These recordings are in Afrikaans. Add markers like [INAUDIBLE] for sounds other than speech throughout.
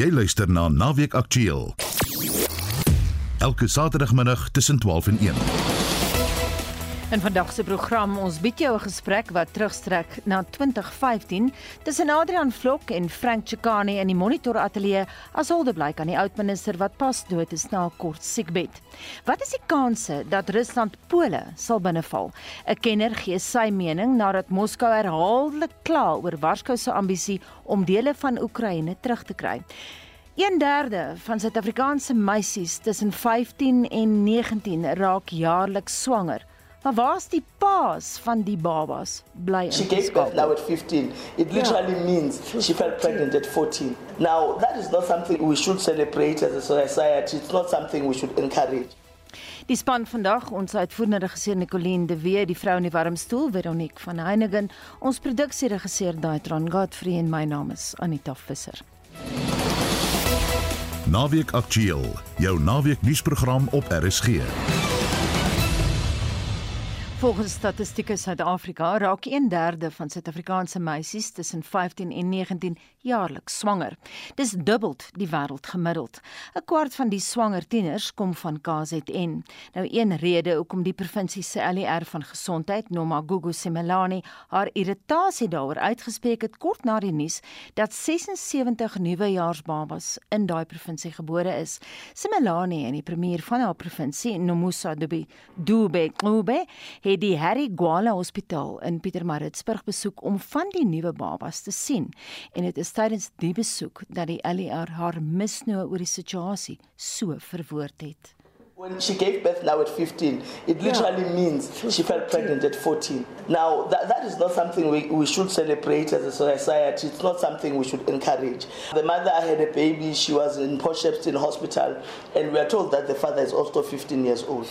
Jy luister na Naweek Aktueel. Elke Saterdagmiddag tussen 12 en 1. In vandag se program ons bied jou 'n gesprek wat terugstrek na 2015 tussen Adrian Vlok en Frank Chikane in die Monitor Ateljee as hulde blyk aan die oudminister wat pas dood is na 'n kort siekbed. Wat is die kanse dat Rusland Pole sal binneval? 'n Kenner gee sy mening nadat Moskou herhaaldelik kla oor Warskou se ambisie om dele van Oekraïne terug te kry. 1/3 van Suid-Afrikaanse meisies tussen 15 en 19 raak jaarliks swanger. Maar waar's die paas van die babas? Bly in She gave birth now at 15. It literally yeah. means she felt pregnant at 14. Now, that is not something we should celebrate as a society. It's not something we should encourage. Die span vandag, ons uitvoerende regisseur Nicoline de Wee, die vrou in die warm stoel Veronique van Heiningen, ons produksieregisseur Daitron Godfrey en my naam is Anita Visser. Naweek Aktueel, jou naweek nuusprogram op RSG. Volgens statistieke Suid-Afrika raak 1/3 van Suid-Afrikaanse meisies tussen 15 en 19 jaarliks swanger. Dis dubbel die wêreldgemiddeld. 'n Kwart van die swanger tieners kom van KZN. Nou een rede hoekom die provinsie se LER van gesondheid, Nomagugu Simelane, haar irritasie daaroor uitgespreek het kort na die nuus dat 76 nuwejaarsbabas in daai provinsie gebore is. Simelane en die premier van haar provinsie, Nomusa Dube, Dube, Dube het die Harry Gwala Hospitaal in Pietermaritzburg besoek om van die nuwe babas te sien en dit is tydens die besoek dat die LER haar misnoë oor die situasie so verwoord het. When she gave birth now at 15, it literally yeah. means she felt pregnant at 14. Now, that, that is not something we, we should celebrate as a society. It's not something we should encourage. The mother had a baby, she was in Port Shepstone Hospital, and we are told that the father is also 15 years old.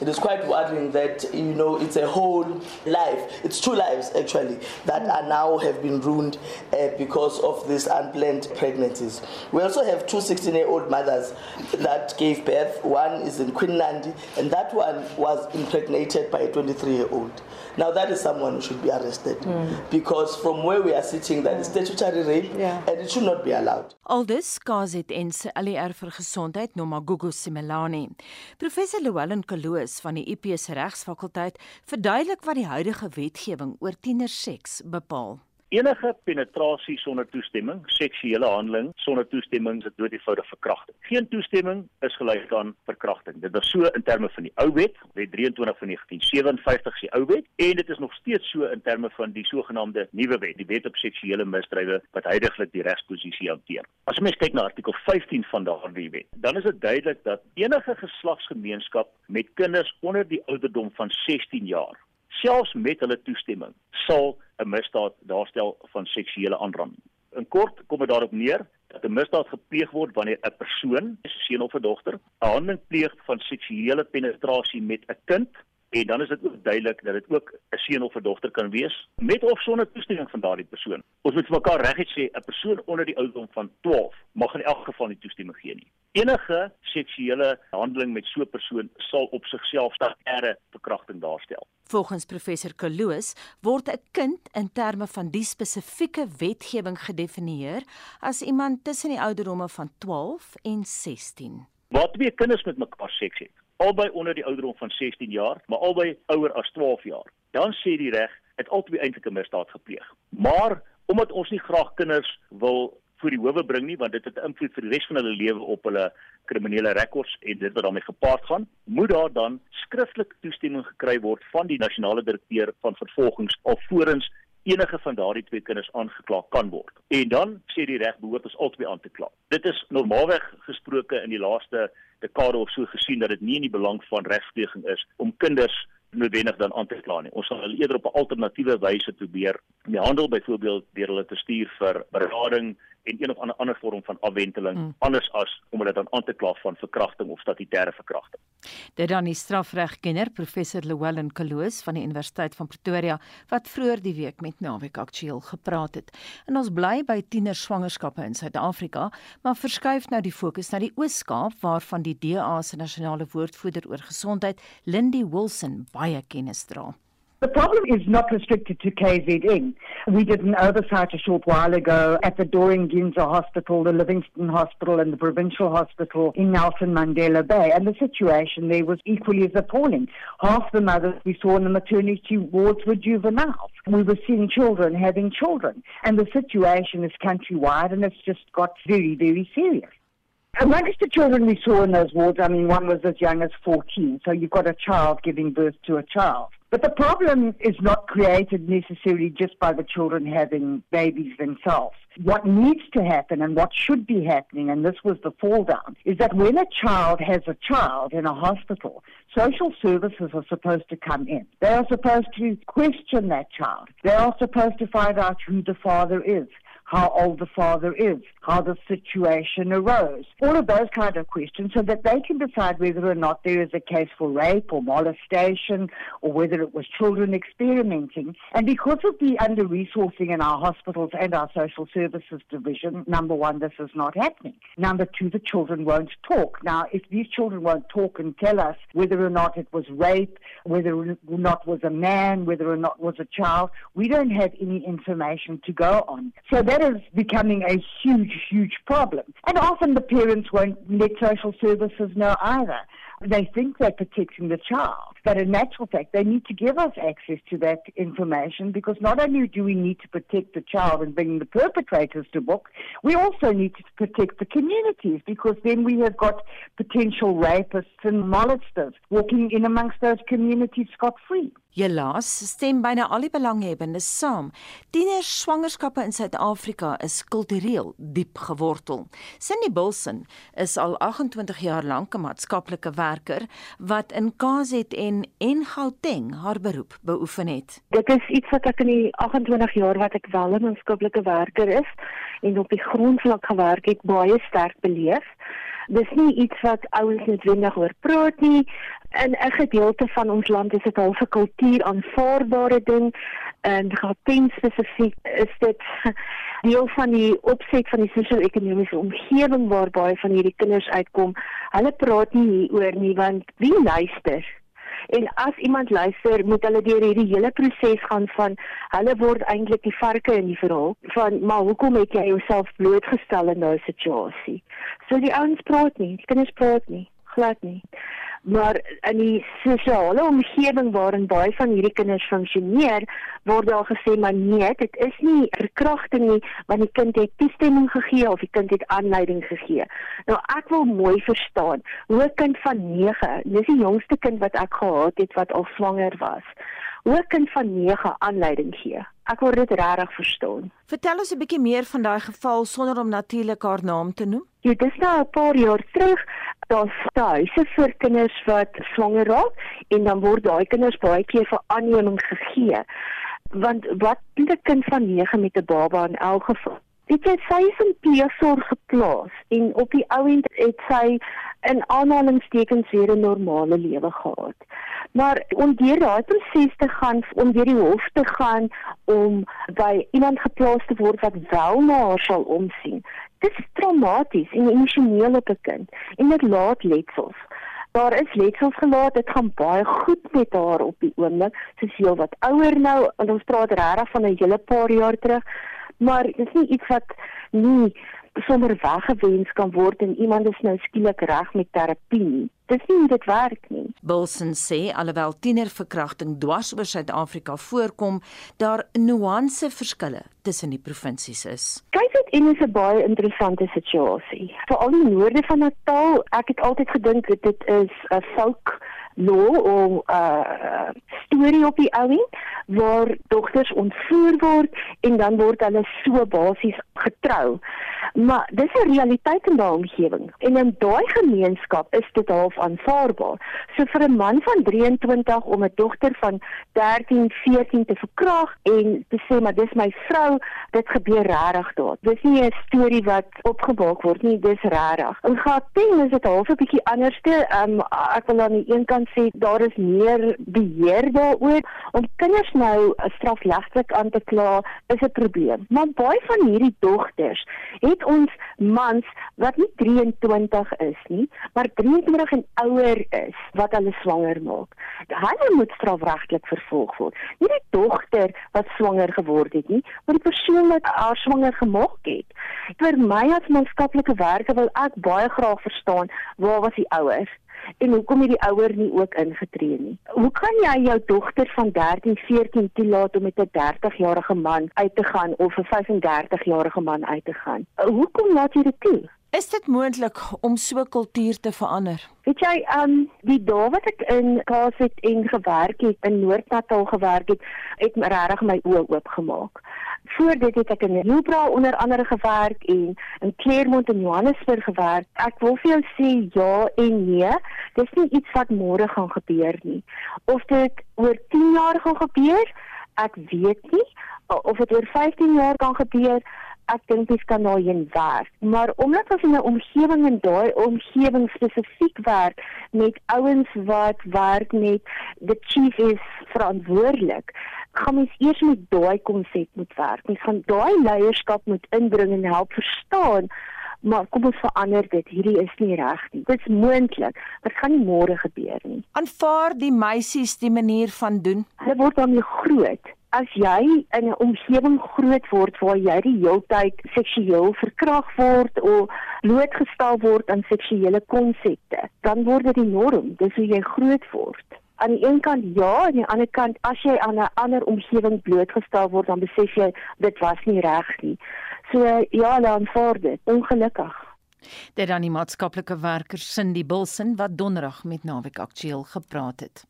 It is quite worrying that, you know, it's a whole life, it's two lives actually, that are now have been ruined uh, because of these unplanned pregnancies. We also have two 16 year old mothers that gave birth. One is in Quinlandi, and that one was impregnated by a 23 year old. Now, that is someone who should be arrested mm. because from where we are sitting, that is statutory rape yeah. and it should not be allowed. Aldus KZN se ALR vir gesondheid Nomagugu Simelane. Professor Llewellyn Kaloos van die IP se regsfakulteit verduidelik wat die huidige wetgewing oor tienerseks bepaal. Enige penetrasie sonder toestemming, seksuele handeling sonder toestemming is dood eenvoudig verkrachting. Geen toestemming is gelyk aan verkrachting. Dit was so in terme van die ou wet, Wet 23 van 1957 se ou wet, en dit is nog steeds so in terme van die sogenaamde nuwe wet, die Wet op seksuele misdrywe wat heidaglik die regsposisie hanteer. As mens kyk na artikel 15 van daardie wet, dan is dit duidelik dat enige geslagsgemeenskap met kinders onder die ouderdom van 16 jaar selfs met hulle toestemming sal 'n misdaad daarstel van seksuele aanranding. In kort kom dit daarop neer dat 'n misdaad gepleeg word wanneer 'n persoon, 'n seun of 'n dogter, 'n handeling pleeg van seksuele penetrasie met 'n kind en dan is dit ook duidelik dat dit ook 'n seun of 'n dogter kan wees met of sonder toestemming van daardie persoon. Ons moet vir mekaar reguit sê 'n persoon onder die ouderdom van 12 mag in elk geval nie toestemming gee nie. Enige seksuele handeling met so 'n persoon sal op sigself sterre verkrachting daarstel. Volgens professor Kaloos word 'n kind in terme van die spesifieke wetgewing gedefinieer as iemand tussen die ouderdomme van 12 en 16. Waar twee kinders met mekaar seks het, albei onder die ouderdom van 16 jaar, maar albei ouer as 12 jaar. Dan sê die reg het albei eintlik 'n misdaad gepleeg. Maar omdat ons nie graag kinders wil voor die howe bring nie want dit het 'n invloed vir die res van hulle lewe op hulle kriminele rekords en dit wat daarmee gepaard gaan, moet daar dan skriftelike toestemming gekry word van die nasionale direkteur van vervolgings alvorens enige van daardie twee kinders aangekla kan word. En dan sê die reg behoort ons albei aan te kla. Dit is normaalweg gesproke in die laaste dekade of so gesien dat dit nie in die belang van regspleging is om kinders noodwendig dan aan te kla nie. Ons sal eerder op 'n alternatiewe wyse probeer behandel, byvoorbeeld deur hulle te stuur vir berading en een of ander ander vorm van afwenteling mm. anders as om hulle dan aan te kla van verkrachting of statutêre verkrachting. Dit dan die strafregkenner professor Llewellyn Kaloos van die Universiteit van Pretoria wat vroeër die week met Naweek Aktueel gepraat het. En ons bly by tiener swangerskappe in Suid-Afrika, maar verskuif nou die fokus na die Oos-Kaap waarvan die DA se nasionale woordvoerder oor gesondheid, Lindy Wilson, baie kennis dra. The problem is not restricted to KZN. We did an oversight a short while ago at the Dorian Ginza Hospital, the Livingston Hospital, and the Provincial Hospital in Nelson Mandela Bay, and the situation there was equally as appalling. Half the mothers we saw in the maternity wards were juveniles. We were seeing children having children, and the situation is countrywide, and it's just got very, very serious. Amongst the children we saw in those wards, I mean, one was as young as 14, so you've got a child giving birth to a child. But the problem is not created necessarily just by the children having babies themselves. What needs to happen and what should be happening, and this was the fall down, is that when a child has a child in a hospital, social services are supposed to come in. They are supposed to question that child. They are supposed to find out who the father is how old the father is, how the situation arose, all of those kind of questions so that they can decide whether or not there is a case for rape or molestation or whether it was children experimenting. And because of the under resourcing in our hospitals and our social services division, number one, this is not happening. Number two, the children won't talk. Now, if these children won't talk and tell us whether or not it was rape, whether or not was a man, whether or not was a child, we don't have any information to go on. So that that is becoming a huge, huge problem. And often the parents won't let social services know either. They think they're protecting the child, but in actual fact, they need to give us access to that information because not only do we need to protect the child and bring the perpetrators to book, we also need to protect the communities because then we have got potential rapists and molesters walking in amongst those communities scot free. Helaas stem byna al die belanghebbendes saam. Tiener swangerskappe in Suid-Afrika is kultureel diep gewortel. Cindy Bilson is al 28 jaar lank 'n maatskaplike werker wat in KZN en Gauteng haar beroep beoefen het. Dit is iets wat ek in die 28 jaar wat ek wel 'n maatskaplike werker is en op die grondvlak gewerk het baie sterk beleef dis nie iets wat ouens noodwendig oor praat nie. In 'n gedeelte van ons land is dit al 'n kultuur aanvaarbare ding en Gauteng spesifiek is dit [LAUGHS] deel van die opset van die sosio-ekonomiese omgewing waar baie van hierdie kinders uitkom. Hulle praat nie hieroor nie want wie luister? En as iemand luister, moet hulle deur hierdie hele proses gaan van hulle word eintlik die varke in die verhaal van maar hoekom het jy jouself blootgestel in daai situasie? So die ouens praat nie, die kinders praat nie, glad nie maar in die sosiale omgewing waarin baie van hierdie kinders funksioneer, word daar gesê maar nee, dit is nie verkrachting nie, want die kind het toestemming gegee of die kind het aanleiding gegee. Nou ek wil mooi verstaan, hoe 'n kind van 9, dis die jongste kind wat ek gehad het wat al swanger was. Hoe 'n kind van 9 aanleiding gee. Ek wil dit regtig verstaan. Vertel ons 'n bietjie meer van daai geval sonder om natuurlik haar naam te noem. Ja, dis nou 'n paar jaar terug daar's huise vir kinders wat swanger raak en dan word daai kinders baie keer vir aanneming gegee. Want wat doen 'n kind van 9 met 'n baba in elk geval? Dit is sy is in pleegsorg geplaas en op die ou end het sy in aanhalingstekens weer 'n normale lewe gehad. Maar om deur daai proses te gaan, om deur die hof te gaan om by iemand geplaas te word wat wel na haar sal omsien, dit is traumaties en emosioneel op 'n kind en dit laat letsels. Daar is letsels gelaat, dit gaan baie goed met haar op die oomblik. Sy is heel wat ouer nou en ons praat regtig van 'n hele paar jaar terug. Maar dit is nie iets wat nie sonder weggewens kan word en iemand is nou skielik reg met terapie nie. Dis nie dit werk nie. Wilson sê alhoewel tienerverkrachting dwars oor Suid-Afrika voorkom, daar nuance verskille tussen die provinsies is. Kyk dit en is 'n baie interessante situasie. Veral die noorde van Natal, ek het altyd gedink dit is 'n folk law of 'n uh, storie op die ouie waar dogters ontvoer word en dan word hulle so basies getrou. Maar dis 'n realiteit in daai omgewing en in daai gemeenskap is dit half aanvaarbaar. So vir 'n man van 23 om 'n dogter van 13, 14 te verkrag en te sê maar dis my vrou, dit gebeur regtig daar. Dis nie 'n storie wat opgebak word nie, dis regtig. In Gauteng is dit half 'n bietjie anderste. Um, ek wil aan die een kant kan sê daar is meer beheer daaroor om kinders nou strafregtelik aan te kla is 'n probleem. Maar baie van hierdie dogters het ons mans wat nie 23 is nie, maar 23 en ouer is wat hulle swanger maak. Hulle moet strafregtelik vervolg word. Nie die dogter wat swanger geword het nie, maar die persoon wat haar swanger gemaak het. Vir my as maatskaplike werker wil ek baie graag verstaan waar was die ouers? En hoekom het die ouer nie ook ingetree nie? Hoe kan jy jou dogter van 13, 14 toelaat om met 'n 30-jarige man uit te gaan of 'n 35-jarige man uit te gaan? Hoekom laat jy dit toe? Is dit moontlik om so kultuur te verander? Weet jy, um die dae wat ek in KZN en gewerk het, in Noord-Natal gewerk het, het my regtig my oë oopgemaak. Voor dit het ek in Newbra onder andere gewerk en in Claremont en Johannesburg gewerk. Ek wil vir jou sê ja en nee. Dis nie iets wat môre gaan gebeur nie. Of dit oor 10 jaar gaan gebeur, ek weet nie. Of dit oor 15 jaar kan gebeur, ek dink dit kan nou heen werk. Maar omdat ons in 'n omgewing en daai omgewing spesifiek werk met ouens wat werk met the chief is verantwoordelik gaan mens eers met daai konsep moet werk. Mens gaan daai leierskap moet inbring en help verstaan. Maar kom ons verander dit. Hierdie is nie reg nie. Dit is moontlik. Dit gaan nie môre gebeur nie. Aanvaar die meisies die manier van doen. Hulle word daarmee groot. As jy in 'n omgewing groot word waar jy die heeltyd seksueel verkrag word of blootgestel word aan seksuele konsepte, dan word dit die norm. Dis hoe jy groot word aan die een kant ja, aan die ander kant as jy aan 'n ander omgewing blootgestel word, dan besef jy dit was nie reg nie. So ja, dan voor dit ongelukkig. Dit dan die maatskaplike werker Cindy Bilson wat donderdag met Naweek Aktueel gepraat het.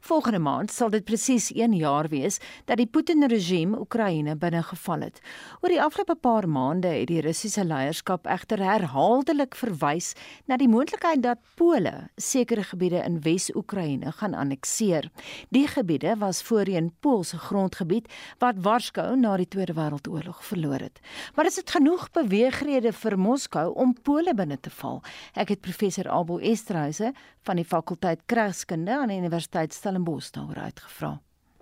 Volgende maand sal dit presies 1 jaar wees dat die Putin-regime Oekraïne binnegeval het. Oor die afgelope paar maande het die Russiese leierskap egter herhaaldelik verwys na die moontlikheid dat Pole sekere gebiede in Wes-Oekraïne gaan annekteer. Die gebiede was voorheen Poolse grondgebied wat Warskou na die Tweede Wêreldoorlog verloor het. Maar is dit genoeg beweegrede vir Moskou om Pole binne te val? Ek het professor Abel Esterhuise van die fakulteit Kragskunde aan die Universiteit Stellenbosch daaroor uitgevra.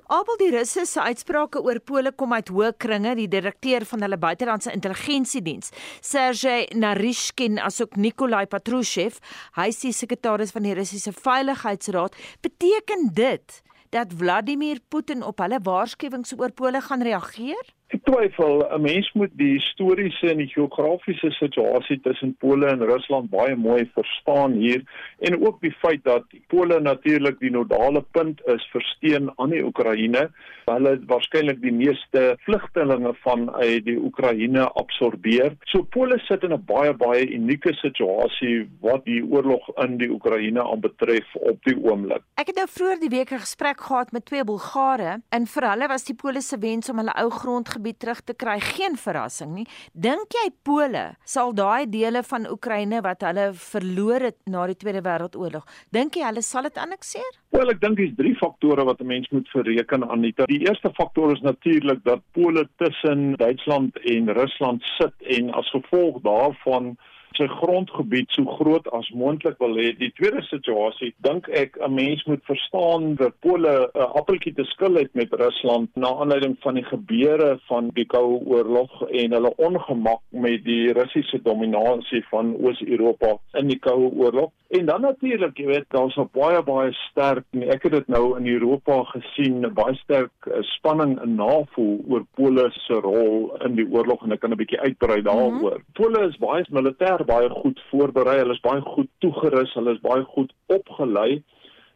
Abel die Russe se uitsprake oor Pole kom uit hoë kringe, die direkteur van hulle buitelandse intelligensiediens, Sergey Narishkin, asook Nikolai Patrushev, hy is die sekretaris van die Russiese Veiligheidsraad. Beteken dit dat Vladimir Putin op hulle waarskuwings oor Pole gaan reageer? Ek twyfel 'n mens moet die historiese en die geografiese situasie tussen Pole en Rusland baie mooi verstaan hier en ook die feit dat Pole natuurlik die nodale punt is vir steun aan die Oekraïne. Hulle waarskynlik die meeste vlugtelinge van uit die Oekraïne absorbeer. So Pole sit in 'n baie baie unieke situasie wat die oorlog in die Oekraïne aanbetref op die oomblik. Ek het nou vroeër die week 'n gesprek gehad met twee Bulgare en vir hulle was die Pole se wens om hulle ou grond gebied terug te kry geen verrassing nie. Dink jy Pole sal daai dele van Oekraïne wat hulle verloor het na die Tweede Wêreldoorlog, dink jy hulle sal dit annekteer? Wel, ek dink dis drie faktore wat 'n mens moet verreken aan dit. Die eerste faktor is natuurlik dat Pole tussen Duitsland en Rusland sit en as gevolg daarvan sy grondgebied so groot as moontlik wil hê. Die tweede situasie, dink ek 'n mens moet verstaan dat Pole 'n appeltjie te skil het met Rusland na aanleiding van die gebeure van die Koue Oorlog en hulle ongemak met die Russiese dominasie van Oos-Europa in die Koue Oorlog. En dan natuurlik, jy weet, daar's 'n baie baie sterk, ek het dit nou in Europa gesien, baie sterk uh, spanning en navoel oor Pole se rol in die oorlog en ek kan 'n bietjie uitbrei daaroor. Mm -hmm. Pole is baie militêr militêr baie goed voorberei, hulle is baie goed toegerus, hulle is baie goed opgelei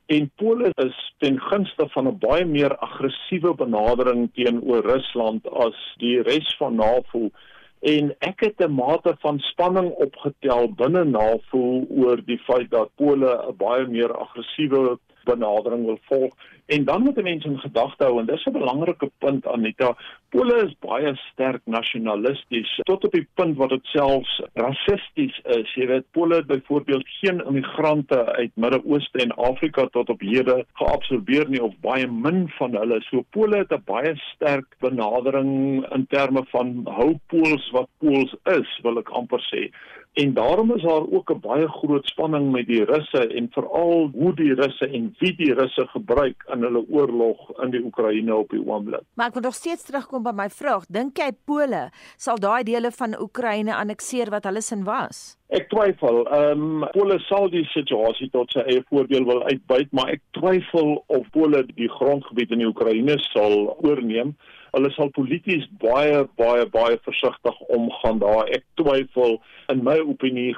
en Pole is ten gunste van 'n baie meer aggressiewe benadering teenoor Rusland as die res van NAVO en ek het 'n mate van spanning opgetel binne NAVO oor die feit dat Pole 'n baie meer aggressiewe benadering wil volg. En dan moet mense in gedagte hou en dis 'n belangrike punt Anita. Pole is baie sterk nasionalisties tot op die punt wat dit selfs rassisties is. Jy weet Pole het byvoorbeeld geen immigrante uit Midde-Ooste en Afrika tot op hede geabsorbeer nie of baie min van hulle. So Pole het 'n baie sterk benadering in terme van hou Pools wat Pools is wil ek amper sê En daarom is daar ook 'n baie groot spanning met die Russe en veral hoe die Russe en wie die Russe gebruik in hulle oorlog in die Oekraïne op die oomblik. Maar ek wil nog steeds terugkom by my vraag. Dink jy Pole sal daai dele van Oekraïne annekteer wat hulle sin was? Ek twyfel. Ehm um, Pole sal die situasie tot sy eie voordeel wil uitbuit, maar ek twyfel of Pole die grondgebied in die Oekraïne sal oorneem hulle sal polities baie baie baie versigtig omgaan daar. Ek twyfel in my opinie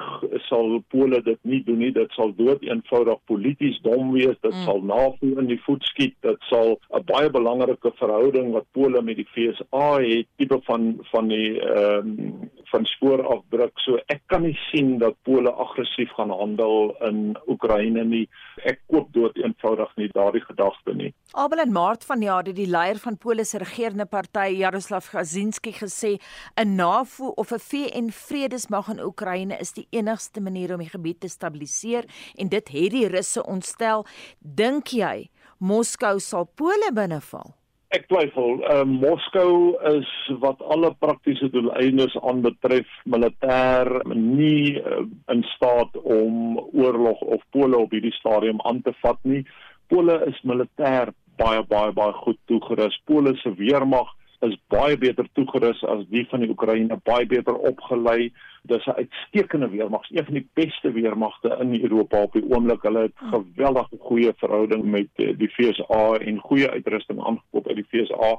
sal Pole dit nie doen nie. Dit sal dood eenvoudig polities dom wees. Dit mm. sal NAVO in die voet skiet. Dit sal 'n baie belangrike verhouding wat Pole met die FSA het, tipe van van die ehm um, van spoor afdruk. So ek kan nie sien dat Pole aggressief gaan handel in Oekraïne nie. Ek koop dood eenvoudig nie daardie gedagte nie. Abel en Maart van die jaar het die leier van Pole se regerende party Jaroslav Kaczynski gesê 'n NAVO of 'n VN vredesmag in Oekraïne is die enigste manier om die gebied te stabiliseer en dit het die Russe ontstel. Dink jy Moskou sal Pole binneval? Ek twyfel. Uh, Moskou is wat alle praktiese doeleindes aanbetref militêr nie uh, in staat om oorlog of Pole op hierdie stadium aan te vat nie. Pole is militêr baie baie baie goed toegerus. Pole se weermag is baie beter toegerus as die van die Oekraïne, baie beter opgelei. Dis 'n uitstekende weermag, een van die beste weermagte in Europa op die oomblik. Hulle het geweldige goeie verhouding met eh, die FSA en goeie uitrusting aangekoop uit die FSA.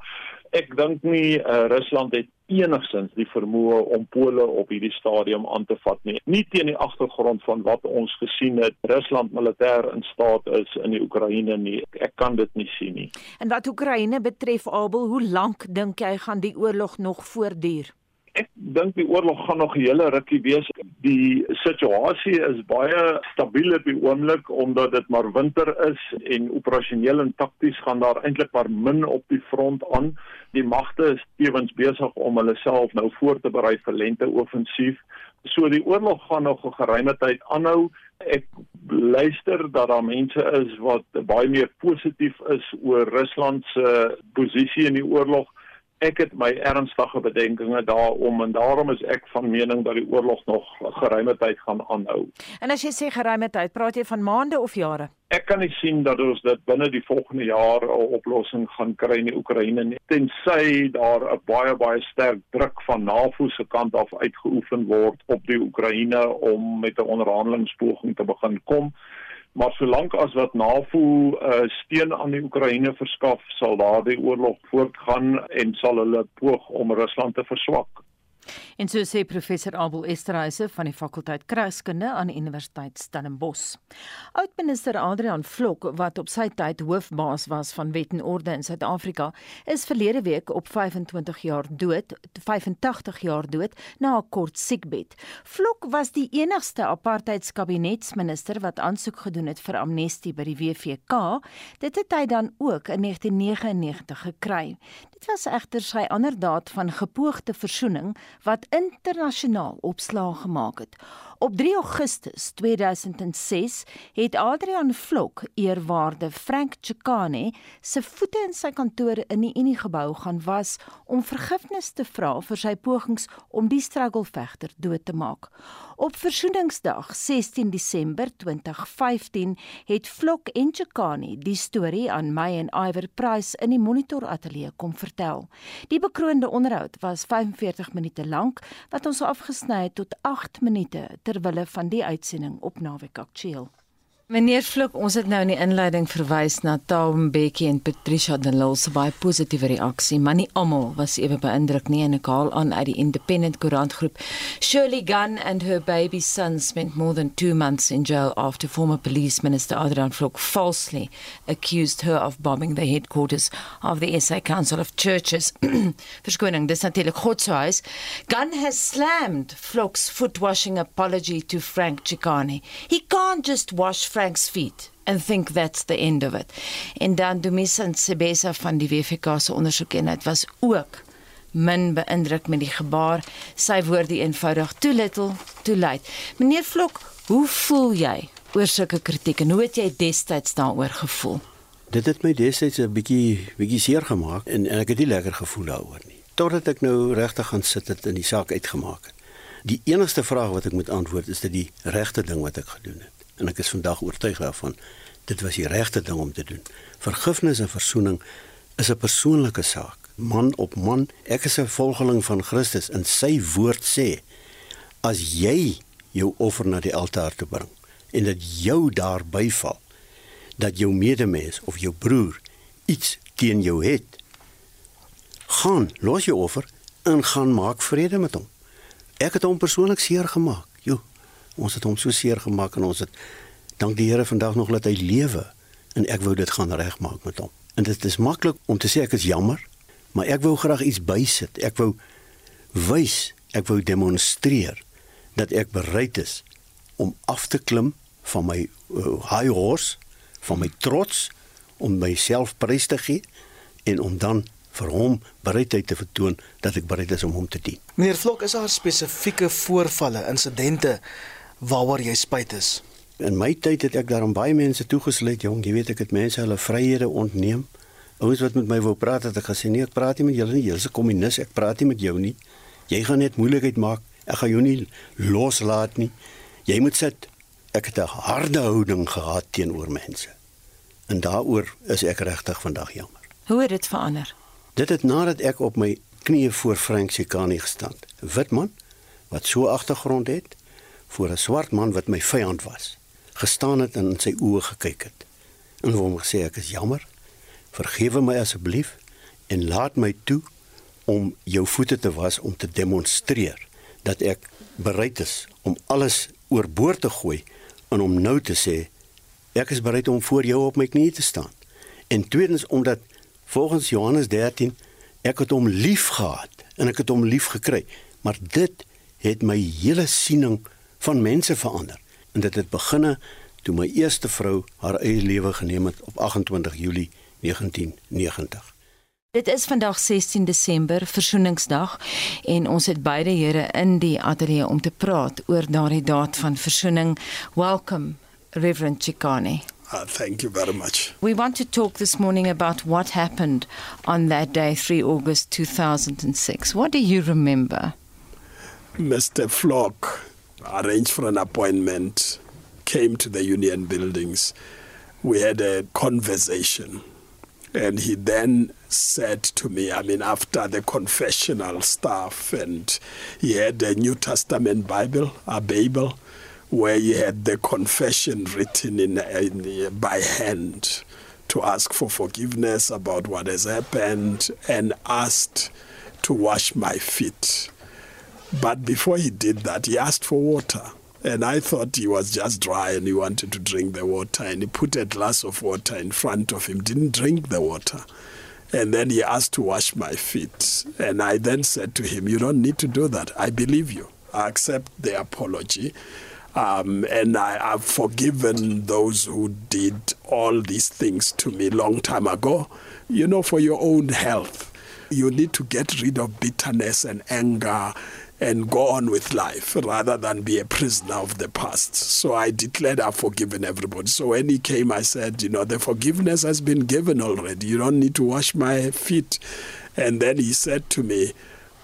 Ek dink nie uh, Rusland het enigsins die vermoë om Pole op hierdie stadium aan te vat nie. Nie teen die agtergrond van wat ons gesien het Rusland militêr in staat is in die Oekraïne nie. Ek kan dit nie sien nie. En wat Oekraïne betref, Abel, hoe lank dink jy gaan die oorlog nog voortduur? Ek dink die oorlog gaan nog 'n hele rukkie wees. Die situasie is baie stabiel op die oomblik omdat dit maar winter is en operasioneel en takties gaan daar eintlik maar min op die front aan die magte is tevens besig om hulle self nou voor te berei vir lente-offensief. So die oorlog gaan nog 'n geruime tyd aanhou. Ek luister dat daar mense is wat baie meer positief is oor Rusland se posisie in die oorlog ek het my ernstige bedenkinge daarom en daarom is ek van mening dat die oorlog nog geruime tyd gaan aanhou. En as jy sê geruime tyd, praat jy van maande of jare? Ek kan nie sien dat ons dit binne die volgende jaar 'n oplossing gaan kry in die Oekraïne nie. Tensy daar 'n baie baie sterk druk van NAVO se kant af uitgeoefen word op die Oekraïne om met 'n onderhandelingspoging te begin kom. Maar solank as wat NAVO uh, steun aan die Oekraïne verskaf, sal daardie oorlog voortgaan en sal hulle poog om Rusland te verswak. En so sê professor Abel Esterhuise van die fakulteit Kruiskunde aan die Universiteit Stellenbosch. Oudminister Adrian Vlok wat op sy tyd hoofbaas was van wet en orde in Suid-Afrika, is verlede week op 25 jaar dood, 85 jaar dood na 'n kort siekbed. Vlok was die enigste apartheidskabinetsminister wat aansoek gedoen het vir amnestie by die WVK. Dit het hy dan ook in 1999 gekry. Dit was egter sy ander daad van gepoogde versoening wat internasionaal opslag gemaak het. Op 3 Augustus 2006 het Adrian Vlok, eerwaarde Frank Chikane, se voete in sy kantoor in die Unie gebou gaan was om vergifnis te vra vir sy pogings om die strugglevegter dood te maak. Op Versoeningsdag 16 Desember 2015 het Vlok en Chikane die storie aan my en Iwer Price in die Monitor Ateljee kom vertel. Die bekroonde onderhoud was 45 minute lank wat ons afgesny het tot 8 minute ter wille van die uitsending op Naweek Aktueel. Meneer Vlok, ons het nou in die inleiding verwys na Taum Bekkie en Patricia de Lille se baie positiewe reaksie, maar nie almal was ewe beïndruk nie en ek haal aan uit die Independent Koerant groep. Shirley Gunn and her baby son spent more than 2 months in jail after former police minister Adrian Vlok falsely accused her of bombing the headquarters of the SA Council of Churches. [CLEARS THROAT] Verskoning, dis natuurlik Godshuis. Gunn has slammed Vlok's foot washing apology to Frank Chikane. He can't just wash Frank's feet and think that's the end of it. En dan Dumisa Sebesa van die WFK se ondersoek en dit was ook min beïndruk met die gebaar. Sy woorde eenvoudig too little, too late. Meneer Vlok, hoe voel jy oor sulke kritiek en hoe het jy destyds daaroor gevoel? Dit het my destyds 'n bietjie bietjie seer gemaak en, en ek het nie lekker gevoel daaroor nie. Totdat ek nou regtig gaan sit het en die saak uitgemaak het. Die enigste vraag wat ek moet antwoord is dit die regte ding wat ek gedoen het. En ek is vandag oortuig daarvan dit was die regte ding om te doen. Vergifnis en verzoening is 'n persoonlike saak. Man op man, ek is 'n volgeling van Christus en sy woord sê as jy jou offer na die altaar toe bring en dit jou daar byval dat jou medemens of jou broer iets teen jou het gaan los jou offer en gaan maak vrede met hom ek het hom persoonlik seer gemaak jo ons het hom so seer gemaak en ons het dank die Here vandag nog dat hy lewe en ek wou dit gaan regmaak met hom en dit is maklik om te sê ek is jammer maar ek wou graag iets bysit ek wou wys ek wou demonstreer dat ek bereid is om af te klim van my uh, high horse, van my trots om myself prys te gee en om dan vir hom bereidheid te vertoon dat ek bereid is om hom te dien. Meneer Vlok, is daar spesifieke voorvalle, insidente waaroor jy spyt is? In my tyd het ek daarom baie mense toegesluit, jong, jy weet ek het mense hulle vryhede ontneem. Ouens wat met my wou praat het ek gesê nee, ek praat nie met julle nie, jy's 'n kommunis, ek praat nie met jou nie. Jy gaan net moeilikheid maak. Ek gaan jou nie loslaat nie. Jy moet sit. Ek het 'n harde houding gehad teenoor mense. En daaroor is ek regtig vandag jammer. Hoe het dit verander? Dit het nadat ek op my knieë voor Frank Sikani gestaan. 'n Wit man wat so agtergrond het voor 'n swart man wat my vyand was. Gestaan het en in sy oë gekyk het. En hom gesê ek is jammer. Vergewe my asseblief en laat my toe om jou voete te was om te demonstreer dat ek bereid is om alles oorboord te gooi en om nou te sê ek is bereid om voor jou op my knieë te staan. En tweedens omdat volgens Johannes 13 ek het hom lief gehad en ek het hom lief gekry, maar dit het my hele siening van mense verander. En dit het beginne toe my eerste vrou haar eie lewe geneem het op 28 Julie 1990. Dit is vandag 16 Desember, Versoeningsdag, en ons het beide here in die ateljee om te praat oor daardie daad van versoening. Welcome, Reverend Chikane. Uh, thank you very much. We want to talk this morning about what happened on that day, 3 August 2006. What do you remember? Mr. Flock arranged for an appointment, came to the union buildings. We had a conversation. And he then said to me, I mean, after the confessional stuff, and he had a New Testament Bible, a Bible, where he had the confession written in, in by hand to ask for forgiveness about what has happened and asked to wash my feet. But before he did that, he asked for water. And I thought he was just dry and he wanted to drink the water. And he put a glass of water in front of him, didn't drink the water. And then he asked to wash my feet. And I then said to him, You don't need to do that. I believe you. I accept the apology. Um, and I have forgiven those who did all these things to me long time ago. You know, for your own health, you need to get rid of bitterness and anger and go on with life rather than be a prisoner of the past. So I declared I've forgiven everybody. So when he came, I said, You know, the forgiveness has been given already. You don't need to wash my feet. And then he said to me,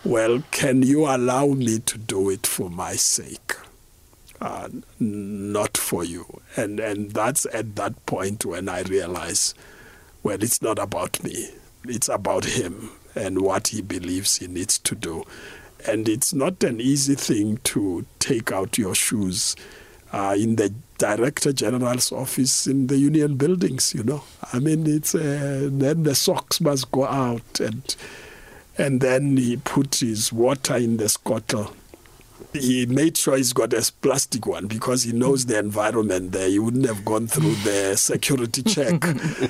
Well, can you allow me to do it for my sake? Uh, not for you. And, and that's at that point when I realized, well, it's not about me, it's about him and what he believes he needs to do and it's not an easy thing to take out your shoes uh, in the director general's office in the union buildings you know. I mean it's uh, then the socks must go out and and then he put his water in the scuttle he made sure he's got a plastic one because he knows the environment there. He wouldn't have gone through the [LAUGHS] security check.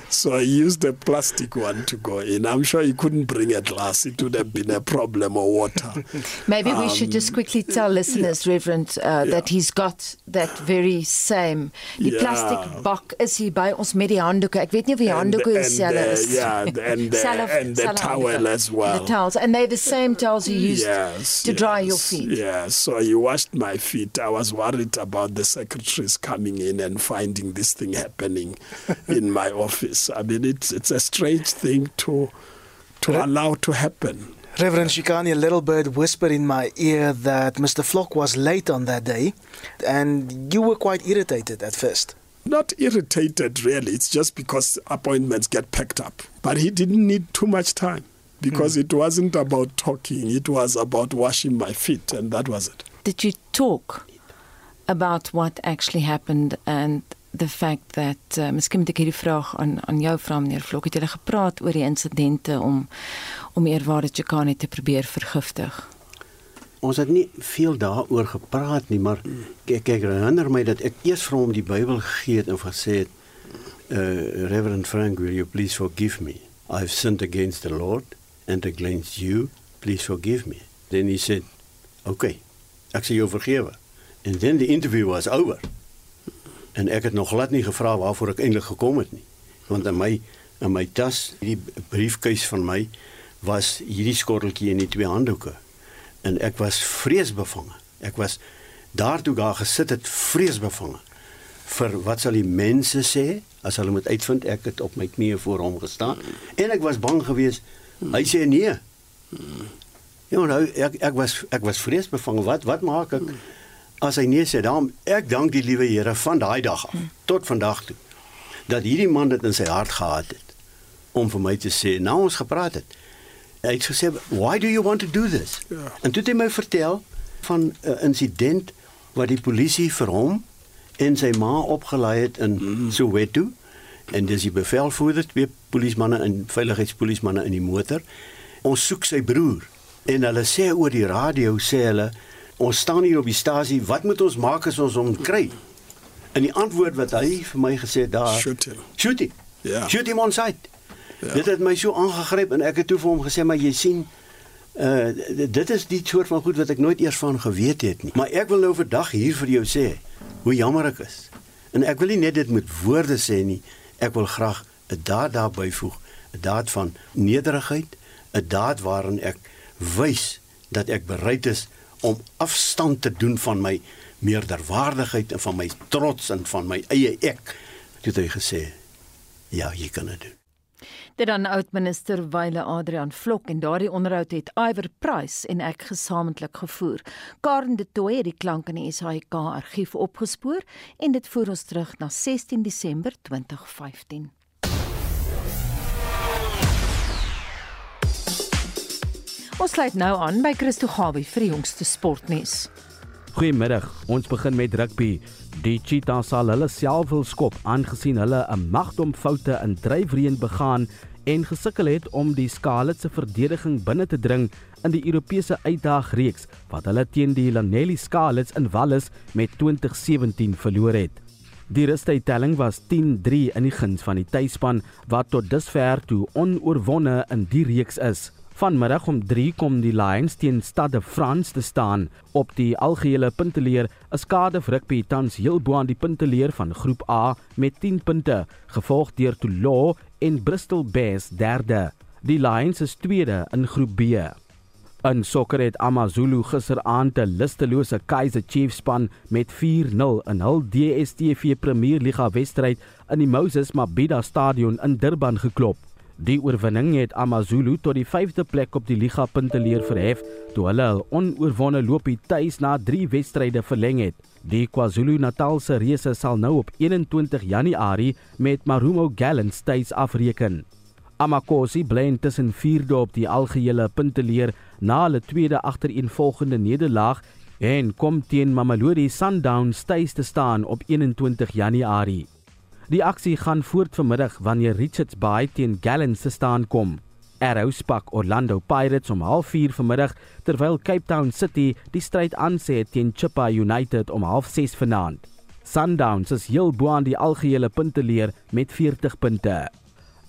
so he used a plastic one to go in. I'm sure he couldn't bring a glass. It would have been a problem or water. Maybe um, we should just quickly tell listeners, yeah. Reverend, uh, yeah. that he's got that very same. Die yeah. plastic bak is hier by ons met die handdoeke. Ek weet nie of die handdoeke dieselfde is. Yeah, and the, [LAUGHS] self, and the towel as well. The towels. And they're the same towels you used yes, to yes, dry your feet. Yes. So he washed my feet. I was worried about the secretaries coming in and finding this thing happening [LAUGHS] in my office. I mean, it's it's a strange thing to to allow to happen. Reverend Shikani, a little bird whispered in my ear that Mr. Flock was late on that day, and you were quite irritated at first. Not irritated, really. It's just because appointments get packed up. But he didn't need too much time because mm. it wasn't about talking, it was about washing my feet, and that was it. Did you talk about what actually happened and the fact that uh, miskien moet ek hierdie vraag aan aan jou vra meneer Vlok het julle gepraat oor die insidente om om eerwaarde Chikane te probeer vergiftig. Ons het nie veel daaroor gepraat nie, maar kyk ek herinner my dat ek eers vir hom die Bybel gegee het en gesê het, uh, Reverend Frank, will you please forgive me? I've sinned against the Lord and against you. Please forgive me. Then he said, "Okay, ek sal jou vergewe." And then the interview was over. En ek het nog glad nie gevra waarvoor ek eintlik gekom het nie. Want in my in my tas, hierdie briefkeis van my was hierdie skotteltjie en die twee handdoeke. En ek was vreesbevange. Ek was daartoe daar gesit het vreesbevange vir wat sal die mense sê as hulle moet uitvind ek het op my knieë voor hom gestaan en ek was bang geweest hy sê nee. Ja, nou ek ek was ek was vreesbevange. Wat wat maak ek as hy nee sê? Daarom ek dank die liewe Here van daai dag af tot vandag toe dat hierdie man dit in sy hart gehad het om vir my te sê nou ons gepraat het hy het gesê why do you want to do this ja. en toe het hy my vertel van 'n uh, insident wat die polisie vir hom en sy ma opgelaai het in mm. Soweto en dis die bevelvoerder twee polismanne en veiligheidspolismanne in die motor ons soek sy broer en hulle sê oor die radio sê hulle ons staan hier op die stasie wat moet ons maak as ons hom kry en die antwoord wat hy vir my gesê daar shoot him shoot him ja shoot him on sight Ja. Dit het my so aangegryp en ek het toe vir hom gesê maar jy sien uh dit is die soort van goed wat ek nooit eers van geweet het nie. Maar ek wil nou vandag hier vir jou sê hoe jammer ek is. En ek wil nie net dit met woorde sê nie. Ek wil graag 'n daad daarby voeg, 'n daad van nederigheid, 'n daad waarin ek wys dat ek bereid is om afstand te doen van my meerderwaardigheid en van my trots en van my eie ek. Dit het hy gesê. Ja, jy kan dit doen. Dit dan oudminister Wyle Adrian Vlok en daardie onderhoud het Iwer Price en ek gesamentlik gevoer. Karen de Tooy het die klank in die SAIK argief opgespoor en dit voer ons terug na 16 Desember 2015. Ons sluit nou aan by Christo Gawie vir die jongste sportnuus. Goeiemiddag. Ons begin met rugby. Die Cheetahs sal hulle self wil skop aangesien hulle 'n magdom foute in dryfreën begaan en gesukkel het om die Scarlets se verdediging binne te dring in die Europese uitdagreeks wat hulle teen die Lanelli Scarlets in Wallis met 2017 verloor het. Die rustydtelling was 10-3 in die guns van die tuisspan wat tot dusver toe onoorwonde in die reeks is. Vanmiddag om 3 kom die Lions teen Stade France te staan op die algehele punteleer. Skade vir rugby tans heel bo aan die punteleer van Groep A met 10 punte, gevolg deur Toulon en Bristol Bears derde. Die Lions is tweede in Groep B. In sokker het AmaZulu gisteraand 'n lustelose Kaizer Chiefs span met 4-0 in hul DStv Premier Liga wedstryd in die Moses Mabhida Stadion in Durban geklop. Die oorwinning het AmaZulu tot die 5de plek op die liga punteleer verhef toe hulle hul onoorwonde loopie tuis na 3 wedstryde verleng het. Die KwaZulu-Natal se reëse sal nou op 21 Januarie met Marumo Gallants tuis afreken. Amakosi bly intussen 4de op die algehele punteleer na hulle tweede agtereenvolgende nederlaag en kom teen Mamelodi Sundowns tuis te staan op 21 Januarie. Die aksie gaan voort vanmiddag wanneer Richards Bay teen Gallants se staan kom. Arrows pak Orlando Pirates om 04:30 vanmiddag terwyl Cape Town City die stryd aansê teen Chippa United om 06:30 vanaand. Sundowns is heel bo aan die algehele punteleer met 40 punte.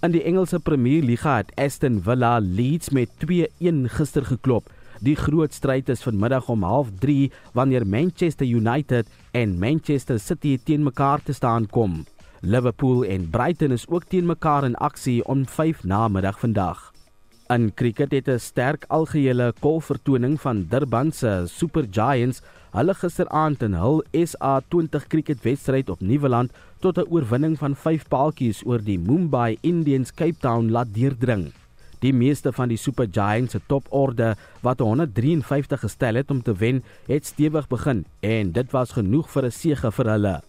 In die Engelse Premier Liga het Aston Villa Leeds met 2-1 gister geklop. Die groot stryd is vanmiddag om 03:30 wanneer Manchester United en Manchester City teen mekaar te staan kom. Liverpool en Brighton is ook teen mekaar in aksie om 5 namiddag vandag. In cricket het 'n sterk algehele kolvertoning van Durban se Super Giants hulle gisteraand in hul SA20 cricketwedstryd op Nieuweland tot 'n oorwinning van 5 paaltjies oor die Mumbai Indians Cape Town laat deurdring. Die meeste van die Super Giants se toporde wat 153 gestel het om te wen, het stewig begin en dit was genoeg vir 'n sege vir hulle.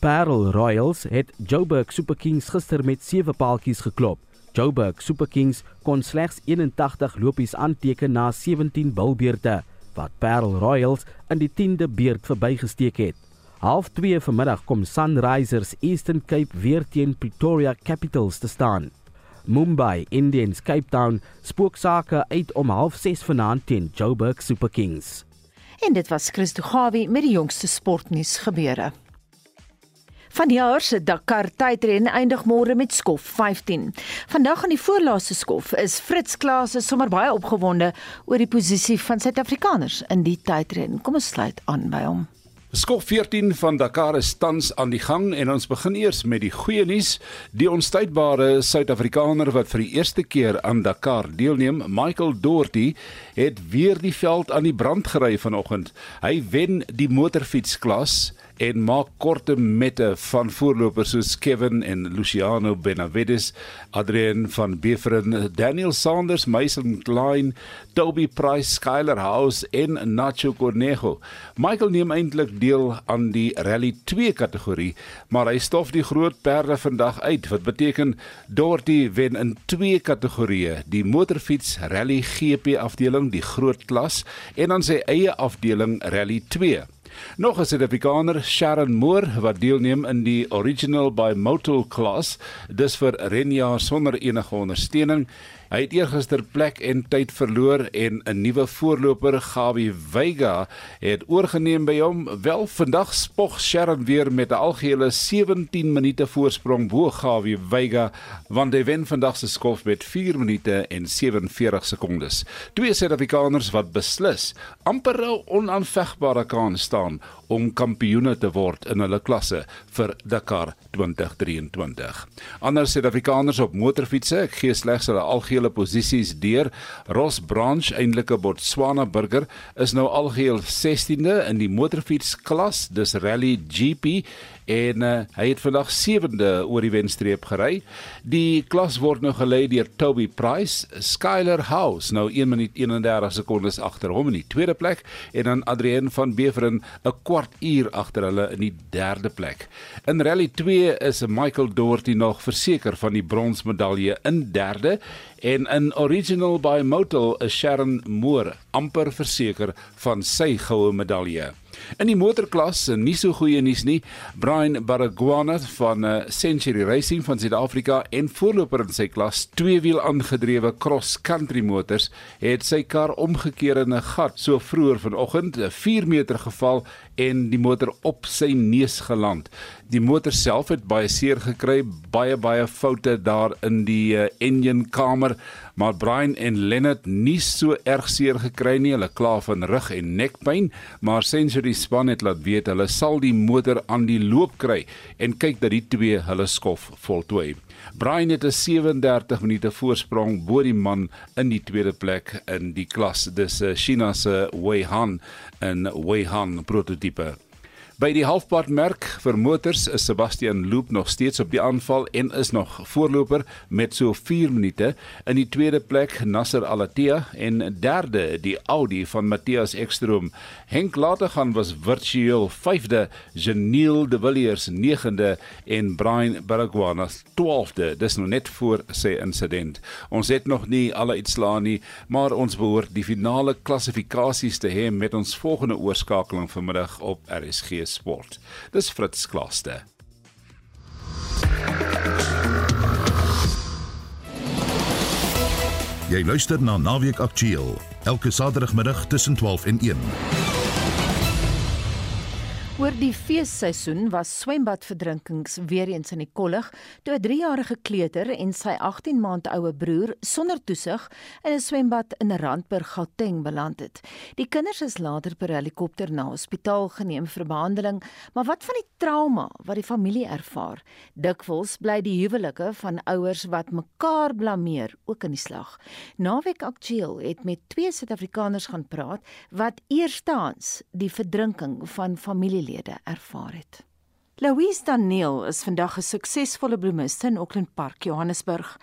Parel Royals het Joburg Super Kings gister met 7 paaltjies geklop. Joburg Super Kings kon slegs 81 lopies aanteken na 17 bilbeerte wat Parel Royals in die 10de beurt verbygesteek het. Half 2 vanmiddag kom Sunrisers Eastern Cape weer teen Pretoria Capitals te staan. Mumbai Indians Cape Town spook sake uit om half 6 vanaand teen Joburg Super Kings. En dit was Christo Gawie met die jongste sportnuus gebeure. Van die jaar se Dakar tydren eindig môre met skof 15. Vandag aan die voorlaaste skof is Fritz Klase sommer baie opgewonde oor die posisie van Suid-Afrikaners in die tydren. Kom ons sluit aan by hom. Skof 14 van Dakar is tans aan die gang en ons begin eers met die goeie nuus. Die onstuitbare Suid-Afrikaner wat vir die eerste keer aan Dakar deelneem, Michael Doherty, het weer die veld aan die brand gery vanoggend. Hy wen die motorfietsklas en maak korte mette van voorlopers soos Kevin en Luciano Benavides, Adrian van Beveren, Daniel Sanders, Mason Klein, Toby Price, Skyler House en Nacho Cornejo. Michael neem eintlik deel aan die Rally 2 kategorie, maar hy stof die groot perde vandag uit wat beteken Dorothy wen in twee kategorieë, die motorfiets Rally GP afdeling, die groot klas en dan sy eie afdeling Rally 2. Nog 'n Suid-Afrikaner, Sharon Moore, wat deelneem in die Original by Motul klas, dis vir renjaar sonder enige ondersteuning. Hy het eergister plek en tyd verloor en 'n nuwe voorloper, Gawie Veiga, het oorgeneem by hom. Wel vandag spog Sharon weer met 'n algehele 17 minute voorsprong bo Gawie Veiga, want hy wen vandag se skof met 4 minute en 47 sekondes. Twee Suid-Afrikaners wat beslis amper 'n onaanvegbare kans staan om kampioene te word in hulle klasse vir Dakar 2023. Ander Suid-Afrikaners op motorfietsse, ek gee slegs hulle algehele posisies deur. Ross Branch, eintlike Botswana burger, is nou algeheel 16de in die motorfietsklas, dis Rally GP en uh, hy het vandag 7de oor die wenstreep gery. Die klas word nou gelei deur Toby Price, Skyler House nou 1 minuut 31 sekondes agter hom in die tweede plek en dan Adrian van Beveren 'n kwart uur agter hulle in die derde plek. In Rally 2 is Michael Doherty nog verseker van die bronsmedalje in derde en in Original by Motul is Sharon Moore amper verseker van sy goue medalje. In die motorklas, nie so goeie nuus nie. Brian Baragwana van uh, Century Racing van Suid-Afrika en voorloper in sy klas, tweewiel aangedrewe cross-country motors, het sy kar omgekeer in 'n gat so vroeër vanoggend, 4 meter geval en die motor op sy neus geland. Die motor self het baie seer gekry, baie baie foute daar in die uh, engine kamer, maar Brian en Lennard nie so erg seer gekry nie. Hulle kla van rug en nekpyn, maar Century span het laat weet hulle sal die motor aan die loop kry en kyk dat die twee hulle skof voltooi. Brian het 'n 37 minute voorsprong bo die man in die tweede plek in die klas. Dis uh, China se Wei Han en Wei Han prototipe. By die halfpadmerk vir motors is Sebastian Loop nog steeds op die aanval en is nog voorloper met so 4 minute. In die tweede plek Nasser Alatia en derde die Audi van Matthias Ekstrom. Henk Lategan was virtueel 5de, Janiel De Villiers 9de en Brian Baragwana 12de. Dis nou net voor sy insident. Ons het nog nie alle uitslae nie, maar ons behoort die finale klassifikasies te hê met ons volgende oorskakeling vanmiddag op RSG sport. Dis Fritz Klaaste. Jy luister na Naweek Aktueel elke Saterdagmiddag tussen 12 en 1. Oor die feesseisoen was swembadverdrinkings weer eens in die kollig toe 'n 3-jarige kleuter en sy 18 maand oue broer sonder toesig in 'n swembad in Randburg, Gauteng beland het. Die kinders is later per helikopter na hospitaal geneem vir behandeling, maar wat van die trauma wat die familie ervaar? Dikwels bly die huwelike van ouers wat mekaar blameer ook in die slag. Naweek Aktueel het met twee Suid-Afrikaners gaan praat wat eerstehands die verdrinking van familie familielede ervaar het. Louise Daniel is vandag 'n suksesvolle bloemiste in Auckland Park, Johannesburg.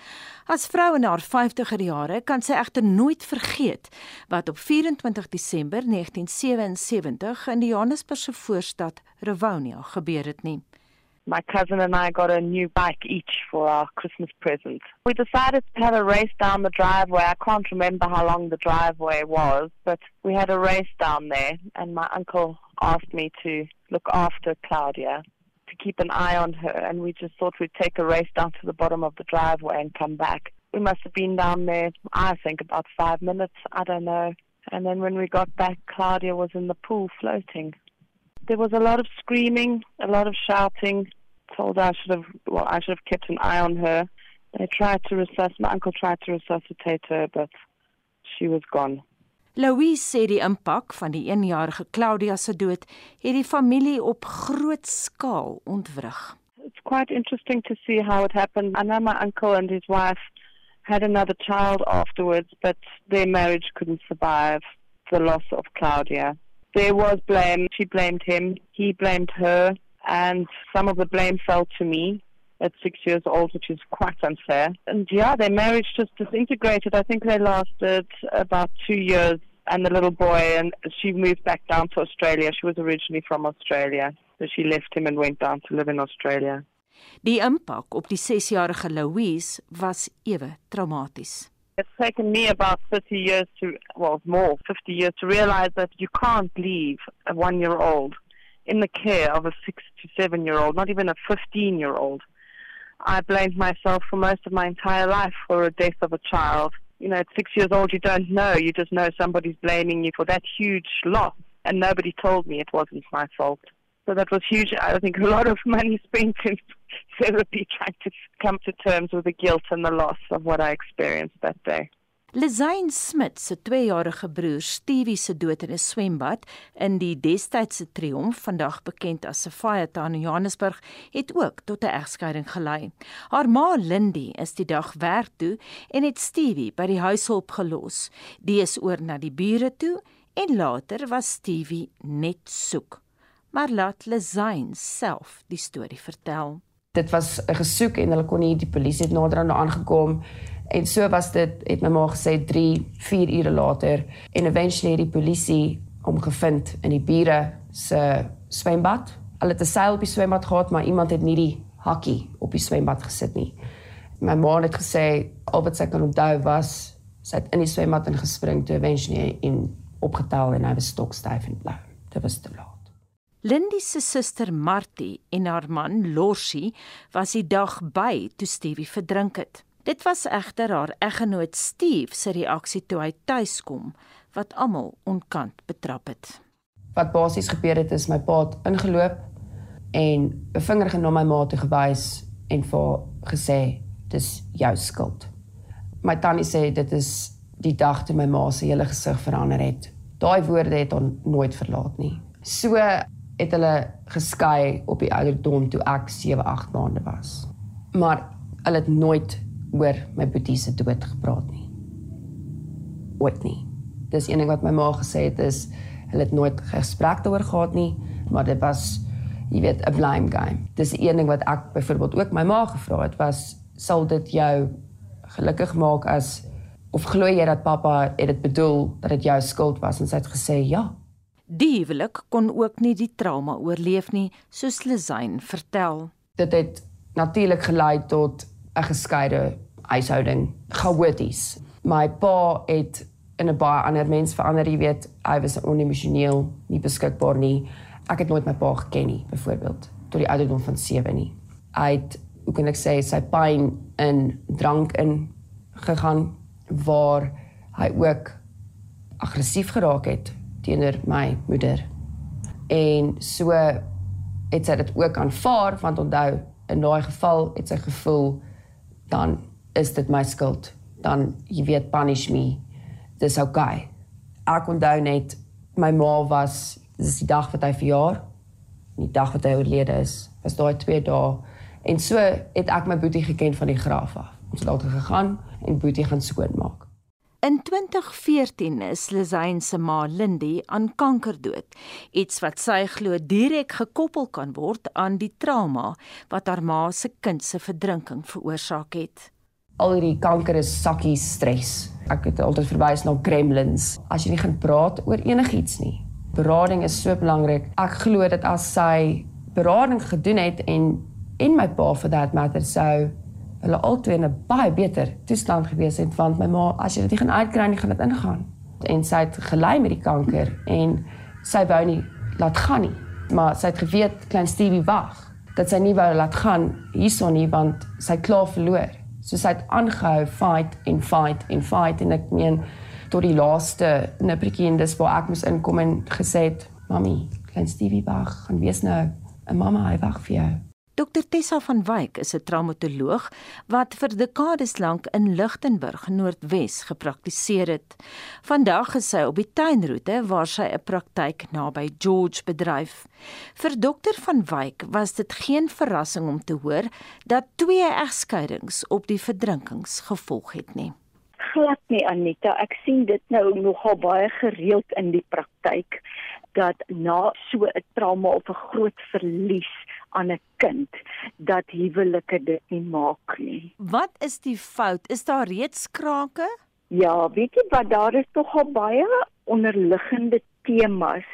As vrou in haar 50er jare kan sy egter nooit vergeet wat op 24 Desember 1977 in die Johannesburgse voorstad Rivonia gebeur het nie. My cousin and I got a new bike each for our Christmas present. We decided to have a race down the driveway. I can't remember how long the driveway was, but we had a race down there, and my uncle asked me to look after Claudia, to keep an eye on her, and we just thought we'd take a race down to the bottom of the driveway and come back. We must have been down there, I think, about five minutes. I don't know. And then when we got back, Claudia was in the pool floating there was a lot of screaming, a lot of shouting. Told I should have, well, I should have kept an eye on her. They tried to resuscitate. My uncle tried to resuscitate her, but she was gone. Louise sê die impak van die 1-jarige Claudia se dood het die familie op groot skaal ontwrig. It's quite interesting to see how it happened. I know my uncle and his wife had another child afterwards, but their marriage couldn't survive the loss of Claudia. there was blame. She blamed him, he blamed her, and some of the blame fell to me at six years old, which is quite unfair. And yeah, their marriage just disintegrated. I think they lasted about two years. And the little boy, and she moved back down to Australia. She was originally from Australia, so she left him and went down to live in Australia. Die impak op die 6-jarige Louise was ewe traumaties. It's taken me about 30 years to, well, more, 50 years to realize that you can't leave a one year old in the care of a six to seven year old, not even a 15 year old. I blamed myself for most of my entire life for the death of a child. You know, at six years old, you don't know. You just know somebody's blaming you for that huge loss. And nobody told me it wasn't my fault. So that was huge. I think a lot of [LAUGHS] money spent in therapy trying to come to terms with the guilt and the loss of what I experienced that day. Lizane Smit se 2-jarige broer Stevie se dood in 'n swembad in die destydse Triomf, vandag bekend as Sapphire Town in Johannesburg, het ook tot 'n egskeiding gelei. Haar ma Lindy is die dag werk toe en het Stevie by die huishulp gelos. Die is oor na die bure toe en later was Stevie net soek. Maar laat Lizane self die storie vertel dit was 'n gesoek en hulle kon nie die polisie het nader aan aangekom en so was dit het my ma gesê 3 4 ure later en eventually het die polisie hom gevind in die bure se swembad. Hulle het 'n seil op die swembad gehad maar iemand het nie die hakkie op die swembad gesit nie. My ma het gesê al wat sy kan onthou was sy het in die swembad ingespring toe eventually in opgetel en hy was stokstyf en blou. Dit was te laat. Lindy se suster Martie en haar man Lorsie was die dag by toe Stevie verdrink het. Dit was egter haar eggenoot Steve se reaksie toe hy tuis kom wat almal onkant betrap het. Wat basies gebeur het is my pa het ingeloop en 'n vinger genoem my ma toe gewys en vir gesê dis jou skuld. My tannie sê dit is die dag toe my ma se hele gesig verander het. Daai woorde het hom nooit verlaat nie. So het hulle geskei op die ouderdom toe ek 7, 8 maande was. Maar hulle het nooit oor my boetie se dood gepraat nie. Ooit nie. Dis een ding wat my ma gesê het is hulle het nooit gesprek daaroor gehad nie, maar dit was jy weet 'n blame game. Dis een ding wat ek byvoorbeeld ook my ma gevra het was sal dit jou gelukkig maak as of glo jy dat pappa het dit bedoel dat dit jou skuld was en sy het gesê ja. Die huwelik kon ook nie die trauma oorleef nie, soos Lizane vertel. Dit het natuurlik gelei tot 'n geskeide huishouding, chaoties. My pa het in 'n baie ander mens verander, jy weet, hy was onemosioneel, nie beskikbaar nie. Ek het nooit my pa geken nie, byvoorbeeld, tot die ouderdom van 7 nie. Hy het, hoe kan ek sê, sy pyn in drank in gegaan waar hy ook aggressief geraak het teenoor my moeder. En so het sy dit ook aanvaar want onthou in daai geval het sy gevoel dan is dit my skuld. Dan jy weet punish me. Dis okay. Ek onthou net my ma was dis die dag wat hy verjaar. Die dag wat hy oorlede is. Was daai 2 dae en so het ek my boetie geken van die graf af. Ons het altyd gegaan en boetie gaan skoonmaak. In 2014 is Lizane se ma Lindy aan kanker dood, iets wat sy glo direk gekoppel kan word aan die trauma wat haar ma se kind se verdrinking veroorsaak het. Al hierdie kanker is sakkies stres. Ek het altyd verwys na gremlins. As jy nie gaan praat oor enigiets nie. Berading is so belangrik. Ek glo dat as sy berading gedoen het en en my pa for that matter sou hulle albei in 'n baie beter toestand gewees het want my ma as jy dit nie gaan uitkry nie gaan dit ingaan. En sy het gelei met die kanker en sy wou nie laat gaan nie. Maar sy het geweet klein Stevie wag dat sy nie wou laat gaan hierson nie want sy klaar verloor. So sy het aangehou fight en fight en fight en ek meen tot die laaste nippertjie en dis waar ek moes inkom en gesê het mami klein Stevie wag gaan wees nou 'n mamma hy wag vir jou Dr Tessa van Wyk is 'n traumatoloog wat vir dekades lank in Lichtenburg Noordwes gepraktiseer het. Vandag is sy op die tuinroete waar sy 'n praktyk naby George bedryf. Vir dokter van Wyk was dit geen verrassing om te hoor dat twee egskeidings op die verdrinkings gevolg het nie. Glad nie Anita, ek sien dit nou nogal baie gereeld in die praktyk dat na so 'n trauma of 'n groot verlies aan 'n kind dat huwelike dit nie maak nie. Wat is die fout? Is daar reeds krake? Ja, weet jy wat daar is tog al baie onderliggende temas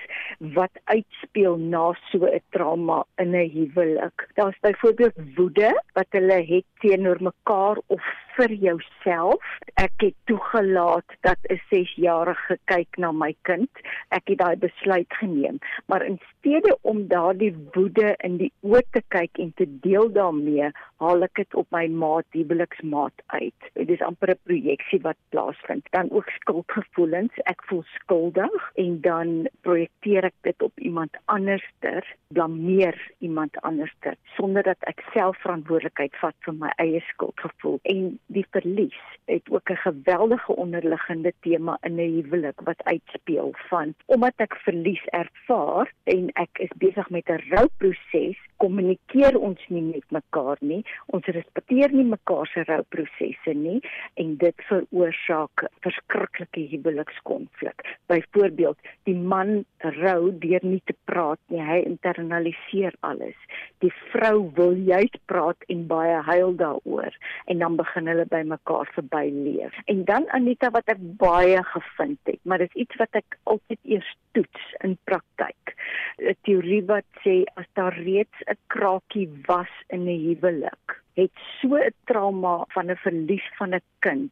wat uitspeel na so 'n trauma in 'n huwelik. Daar's byvoorbeeld woede wat hulle het teenoor mekaar of vir jouself. Ek het toegelaat dat 'n 6-jarige kyk na my kind. Ek het daai besluit geneem, maar in steede om daardie woede in die oë te kyk en te deel daarmee, haal ek dit op my maat, huweliksmaat uit. Dit is amper 'n projeksie wat plaasvind. Dan ook skuldgevoelens. Ek voel skuldig en dan projekteer ek dit op iemand anderster, blameer iemand anderster sonder dat ek self verantwoordelikheid vat vir my eie skuldgevoel. En die verlies het ook 'n geweldige onderliggende tema in 'n huwelik wat uitspeel van omdat ek verlies ervaar en ek is besig met 'n rouproses, kommunikeer ons nie met mekaar nie. Ons respekteer nie mekaar se rouprosesse nie en dit veroorsaak verskriklike huwelikskonflik. Byvoorbeeld, die man rou deur nie te praat nie. Hy internaliseer alles. Die vrou wil juist praat en baie huil daaroor en dan begin hulle by mekaar verby leef. En dan Anita wat ek baie gevind het, maar dis iets wat ek altyd eers toets in praktyk. 'n Teorie wat sê as daar reeds 'n krakie was in 'n huwelik, het so 'n trauma van 'n verlies van 'n kind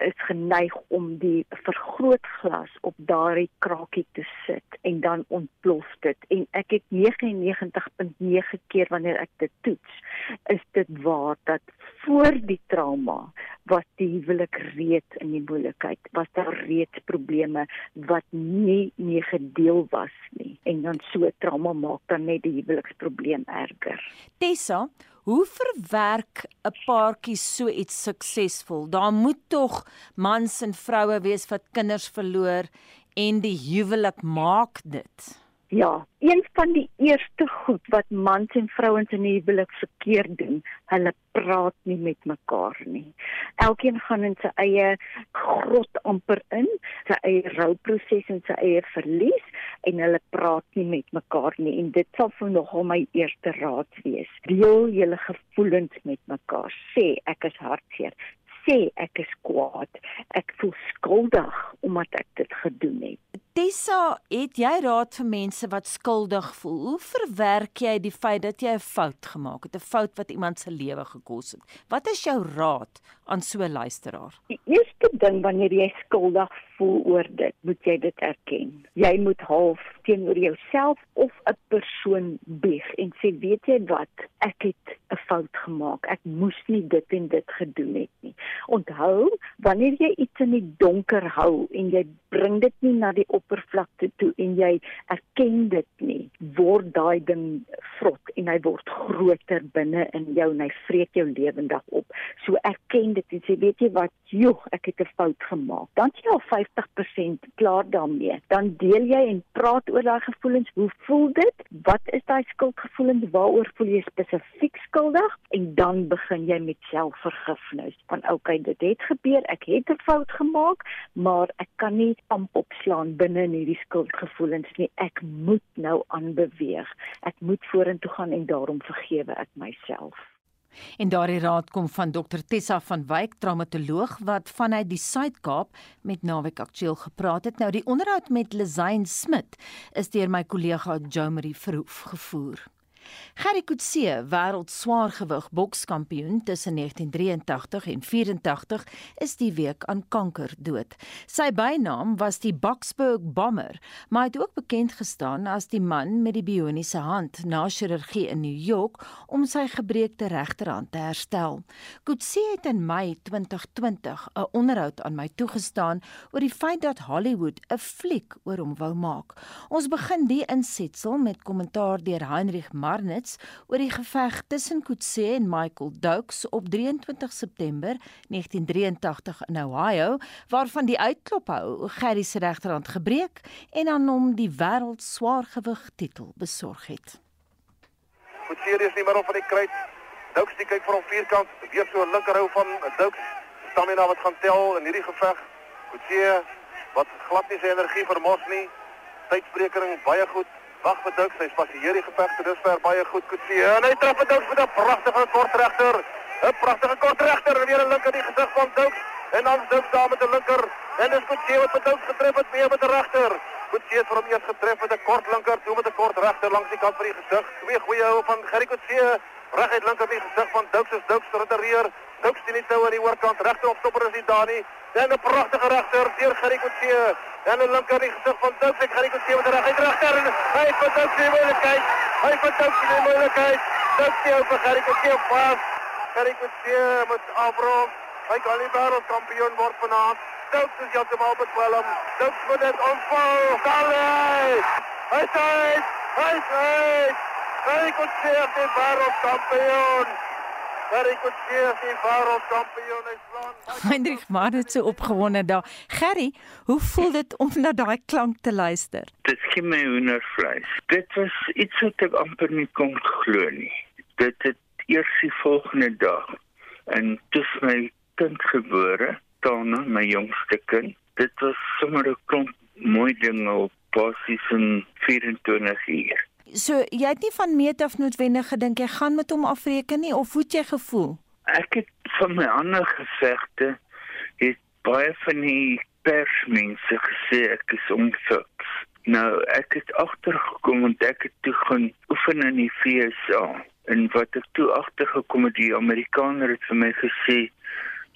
is geneig om die vergrootglas op daardie krakie te sit en dan ontplof dit. En ek het 99.9 keer wanneer ek dit toets is dit waar dat voor die trauma was die huwelik reeds in die moeilikheid was daar reeds probleme wat nie nie gedeel was nie. En dan so trauma maak dan net die huweliksprobleem erger. Tessa Hoe verwerk 'n paartjie so iets suksesvol? Daar moet tog mans en vroue wees wat kinders verloor en die huwelik maak dit. Ja, een van die eerste goed wat mans en vrouens in die huwelik verkeerd doen, hulle praat nie met mekaar nie. Elkeen gaan in sy eie grot amper in, sy eie rouproses en sy eie verlies en hulle praat nie met mekaar nie en dit sal vir nogal my eerste raad wees. Deel julle gevoelens met mekaar. Sê ek is hartseer sê ek is kwaad. Ek voel skuldig omdat ek dit gedoen het. Tessa, het jy raad vir mense wat skuldig voel? Hoe verwerk jy die feit dat jy 'n fout gemaak het, 'n fout wat iemand se lewe gekos het? Wat is jou raad aan so 'n luisteraar? Die eerste ding wanneer jy skuldig voel oor dit, moet jy dit erken. Jy moet half teenoor jouself of 'n persoon bieg en sê, "Weet jy wat? Ek het 'n fout gemaak. Ek moes nie dit en dit gedoen het nie." Onthou, wanneer jy iets in die donker hou en jy bring dit nie na die oppervlakte toe en jy erken dit nie, word daai ding vrot en hy word groter binne in jou en hy vreet jou lewendig op. So erken dit en sê, "Weet jy wat? Joe, ek het 'n fout gemaak." Dan jy al 50% klaar daarmee. Dan deel jy en praat oor daai gevoelens. Hoe voel dit? Wat is daai skuldgevoelens? Waaroor voel jy spesifiek skuldig? en dan begin jy met selfvergifnis. Van okay, dit het gebeur, ek het 'n fout gemaak, maar ek kan nie amp opslaan binne in hierdie skuldgevoelens nie. Ek moet nou aanbeweeg. Ek moet vorentoe gaan en daarom vergewe ek myself. En daardie raad kom van Dr Tessa van Wyk, traumatoloog wat vanuit die Suid-Kaap met Naweek Aktueel gepraat het. Nou die onderhoud met Lizain Smit is deur my kollega Jo Marie Verhoef gevoer. Gerry Coetzee, wêreld swaargewig bokskampioen tussen 1983 en 84, is die week aan kanker dood. Sy bynaam was die Boksburg Bomber, maar hy het ook bekend gestaan as die man met die bioniese hand na chirurgie in New York om sy gebreekte regterhand te herstel. Coetzee het in Mei 2020 'n onderhoud aan my toegestaan oor die feit dat Hollywood 'n fliek oor hom wou maak. Ons begin die insetsel met kommentaar deur Heinrich Marnitz oor die geveg tussen Coetzee en Michael Doakes op 23 September 1983 in Ohio, waarvan die uitklophou Gerry se regterhand gebreek en aan hom die wêreld swaargewig titel besorg het. Coetzee is nie meer op van die kruit. Doakes die kyk vir hom vierkant, weer so 'n linkerhou van Doakes. Stamina wat gaan tel in hierdie geveg. Coetzee wat glad nie sy energie vermors nie. Tydsbrekering baie goed. Wag vir Dux, hy spasieer die geveg te dusver baie goed Coetzee. En hy tref Dux met 'n pragtige kortregter. 'n Pragtige kortregter weer 'n linker in die gesig van Dux. En dan Dux daar met 'n linker. En dis Coetzee wat Dux getref het mee met 'n regter. Coetzee het vir hom eers getref met 'n kort linker, toe met 'n kort regter langs die kant van die gesig. Twee goeie hou van Gerry Coetzee. Reguit linker in die gesig van Dux is Dux retireer. Dux sien nie toe aan die oorkant regter op stopper is die Dani. Dan 'n pragtige regter deur Gerry Coetzee. Dan 'n linker in die gesig van Dux. Ek Gerry Coetzee met 'n reguit regter en hy het Dux die moeilikheid. Hy het Dux die moeilikheid. Dux sien op Gerry Coetzee pas. Gerry Coetzee moet afrond. Hy kan nie wêreldkampioen word vanaand. Dux is heeltemal bekwelm. Dux moet dit ontvou. Sal hy. Hy sê, hy sê, Gerry Coetzee is die wêreldkampioen. Gerry Coetzee is die wêreldkampioen. Slaan Hendrik maar net so opgewonde daar. Gerry, hoe voel dit om na daai klank te luister? Dit gee my hoendervleis. Dit was iets wat ek amper nie kon glo nie. Dit het eers die volgende dag en toe is my kind gebore, Tana, my jongste kind. Dit was sommer 'n klomp mooi dinge op basies in 24 uur. So jy het nie van meet af noodwendig gedink jy gaan met hom afreken nie of hoe het jy gevoel? Ek het van my ander gevegte het baie van die persmense gesê ek is onfiks. Nou ek het agtergekom en ek het toe gaan oefen in die FSA en wat ek toe agtergekom het die Amerikaner het vir my gesê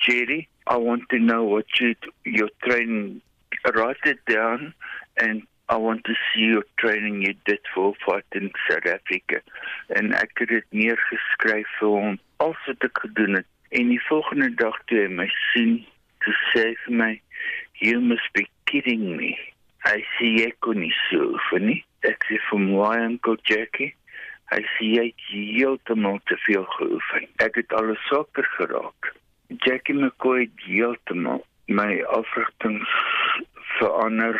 Jerry I want to know what you your training write it down and I want to see your training. You did for fight in South Africa. En ek het dit neergeskryf vir hom. Alles wat ek gedoen het. En die volgende dag toe hy my sien toe sê hy vir my you must be kidding me. I see ek kon nie so oefen nie. Ek sê vir my uncle Jackie? Hy sê jy het heeltemal te veel geoefen. Ek het alles swakker geraak. Jackie McCoy het heeltemal my afrigtings verander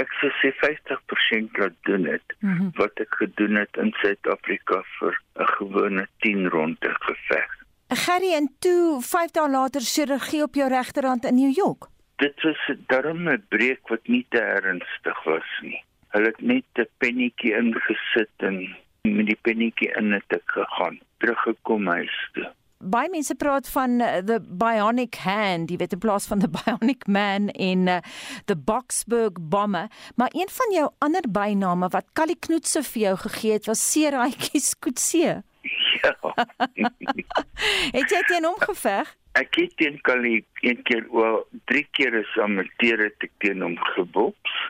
ek sou sê 50% laat doen het mm -hmm. wat ek gedoen het in Suid-Afrika vir 'n gewone 10 ronde geveg. Gerry en toe 5 dae later chirurgie op jou regterhand in New York. Dit was 'n darme breek wat nie te ernstig was nie. Hulle het net 'n pennetjie ingesit en met die pennetjie in het ek gegaan, teruggekom huis toe baie mense praat van uh, the bionic hand, jy weet in plaas van the [LAUGHS] bionic man en uh, the Boksburg bomber, maar een van jou ander byname wat Callie Knoetse vir jou gegee het was Seeraatjie Skootse. Ja. [LAUGHS] het jy teen hom geveg? Ek het teen Callie een keer, wel drie keer is amateur het ek teen hom geboks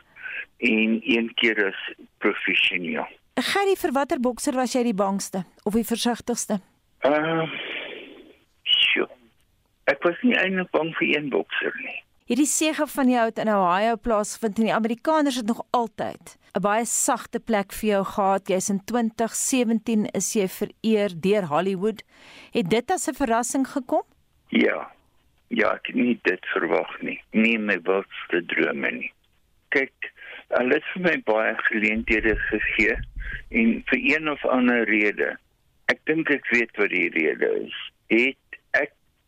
en een keer is professioneel. Gerry, vir watter bokser was jy die bangste of die versigtigste? Ehm uh, Ek was nie eintlik bang vir een bokser nie. Hierdie sege van jou het in Ohio plaasgevind en die Amerikaners het nog altyd 'n baie sagte plek vir jou gehad. Jy's in 2017 is jy vereer deur Hollywood. Het dit as 'n verrassing gekom? Ja. Ja, ek het nie dit verwag nie. Nie my wildste drome nie. Kyk, hulle het vir my baie geleenthede gegee en vir een of ander rede Ek dink ek weet wat die rede is. Het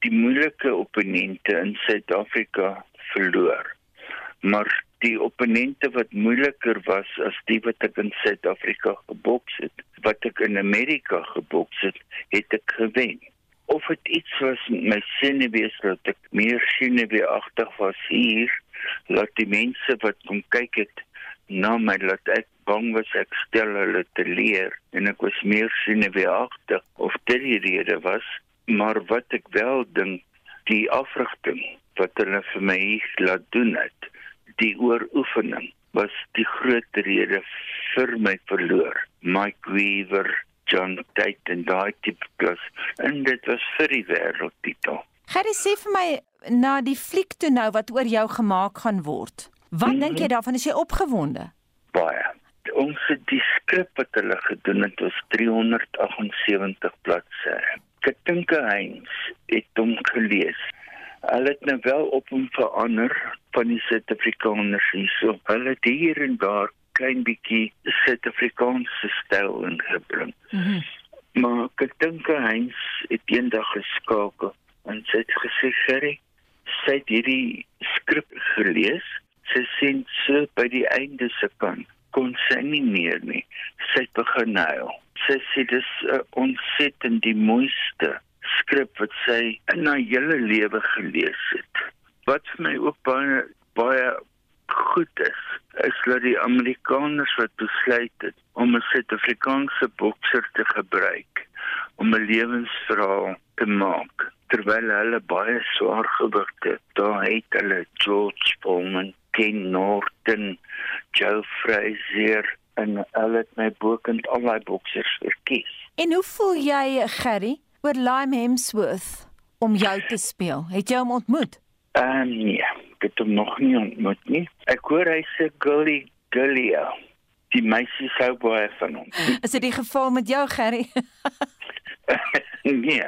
die moeilike opponente in Suid-Afrika verloor. Maar die opponente wat moeiliker was as die wat ek in Suid-Afrika geboks het, wat ek in Amerika geboks het, het ek gewen. Of dit iets was met my senuwees dat ek meer senuweeagtig was hier, laat die mense wat kom kyk het na my laat ek bang was ek stel hulle te leer en ek was meer senuweeagtig of dit die rede was, maar wat ek wel dink die afrigting wat hulle vir my laat doen het die ooroefening was die groot rede vir my verloor. Mike Weaver, John Tate en daai tipe klas en dit was vir die wêreldtitel. Gerry sê vir my na die fliek toe nou wat oor jou gemaak gaan word. Wat mm -hmm. dink jy daarvan? Is jy opgewonde? Baie. Ons het die skrip wat hulle gedoen het was 378 bladsye. Ek dink Heinz het hom gelees. Hulle het nou wel op hom verander van die Suid-Afrikaners hierso. Hulle het hier en daar klein bietjie Suid-Afrikaanse styl ingebring. Mm -hmm. Maar ek dink Heinz het eendag geskakel en sê het gesê Gerry, sy het hierdie skrip gelees. Sy sien so by die einde se kant kon sy nie meer nie. Sy het begin huil. Sy sê dis uh, ontsettend die mooiste skrip wat sy in haar hele lewe gelees het. Wat vir my ook baie baie goed is, is dat die Amerikaners wat besluit het om 'n Suid-Afrikaanse bokser te gebruik om 'n lewensverhaal te maak terwyl hulle baie swaar gewigte daar het hulle George Foreman, Ken Norton, Joe Frazier en hulle het my bokend al daai boksers verkies. En hoe voel jy, Gerry, oor Lime Hemsworth om jou te speel? Het jy hom ontmoet? Uh, nee, ek het hom nog nie ontmoet nie. Ek hoor hy sê Gully Gullia. Die meisie sou baie van hom. [LAUGHS] Is dit die geval met jou, Gerry? [LAUGHS] nee.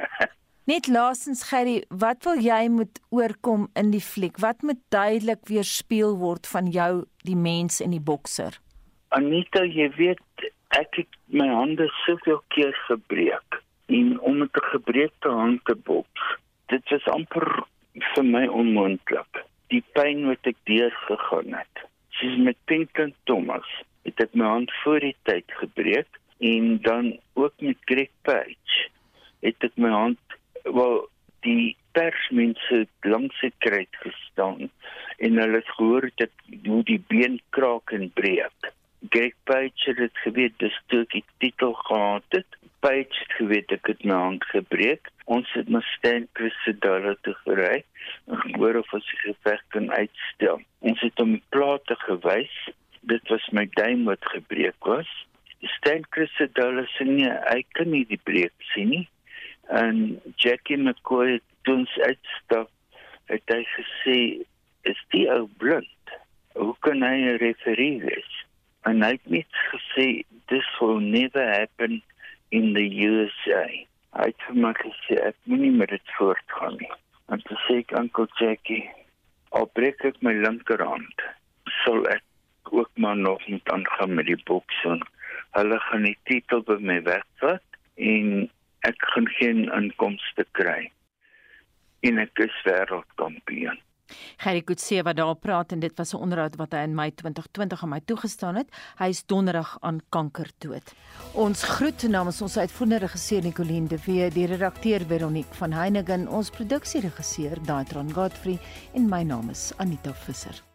Net laasens Gerry, wat wil jy moet oorkom in die fliek? Wat moet duidelik weerspieël word van jou, die mens en die bokser? Anita, jy weet ek het my hande soveel keer gebreek en om met 'n gebreekte hand te boks, dit was amper vir my onmoontlik. Die pyn wat ek deurgegaan het. Soos met Pinkin Thomas, het ek my hand voor die tyd gebreek en dan ook met Greg Page het ek my hand wel die persmense langs sy kruit gestaan en hulle het gehoor dat hoe die been kraak en breek. Greg Page het dit geweet dis toe die titel gehad het. Page het geweet ek het my hand gebreek. Ons het na Stan Christodalo toe gery en gehoor of ons die geveg kan uitstel. Ons het hom plate gewys. Dit was my duim wat gebreek was. Stan Christodalo sê nee, hy kan nie die breek sien nie en Jackie McCoy doen uitstap het hy gesê is die ou blind hoe kan hy 'n referee wees en hy het net gesê this will never happen in the USA hy het vir my gesê ek moenie met dit voortgaan nie. En toe sê ek uncle Jackie al breek ek my linkerhand sal ek ook maar nog moet aangaan met die boksing hulle gaan die titel by my wegvat en ek gaan geen inkomste kry en ek is wêreldkampioen. Gerry Kutse wat daar praat en dit was 'n onderhoud wat hy in Mei 2020 aan my toegestaan het. Hy is donderdag aan kanker dood. Ons groet namens ons uitvoerende regisseur Nicoline de Wee, die redakteur Veronique van Heiningen, ons produksieregisseur Daitron Godfrey en my naam is Anita Visser.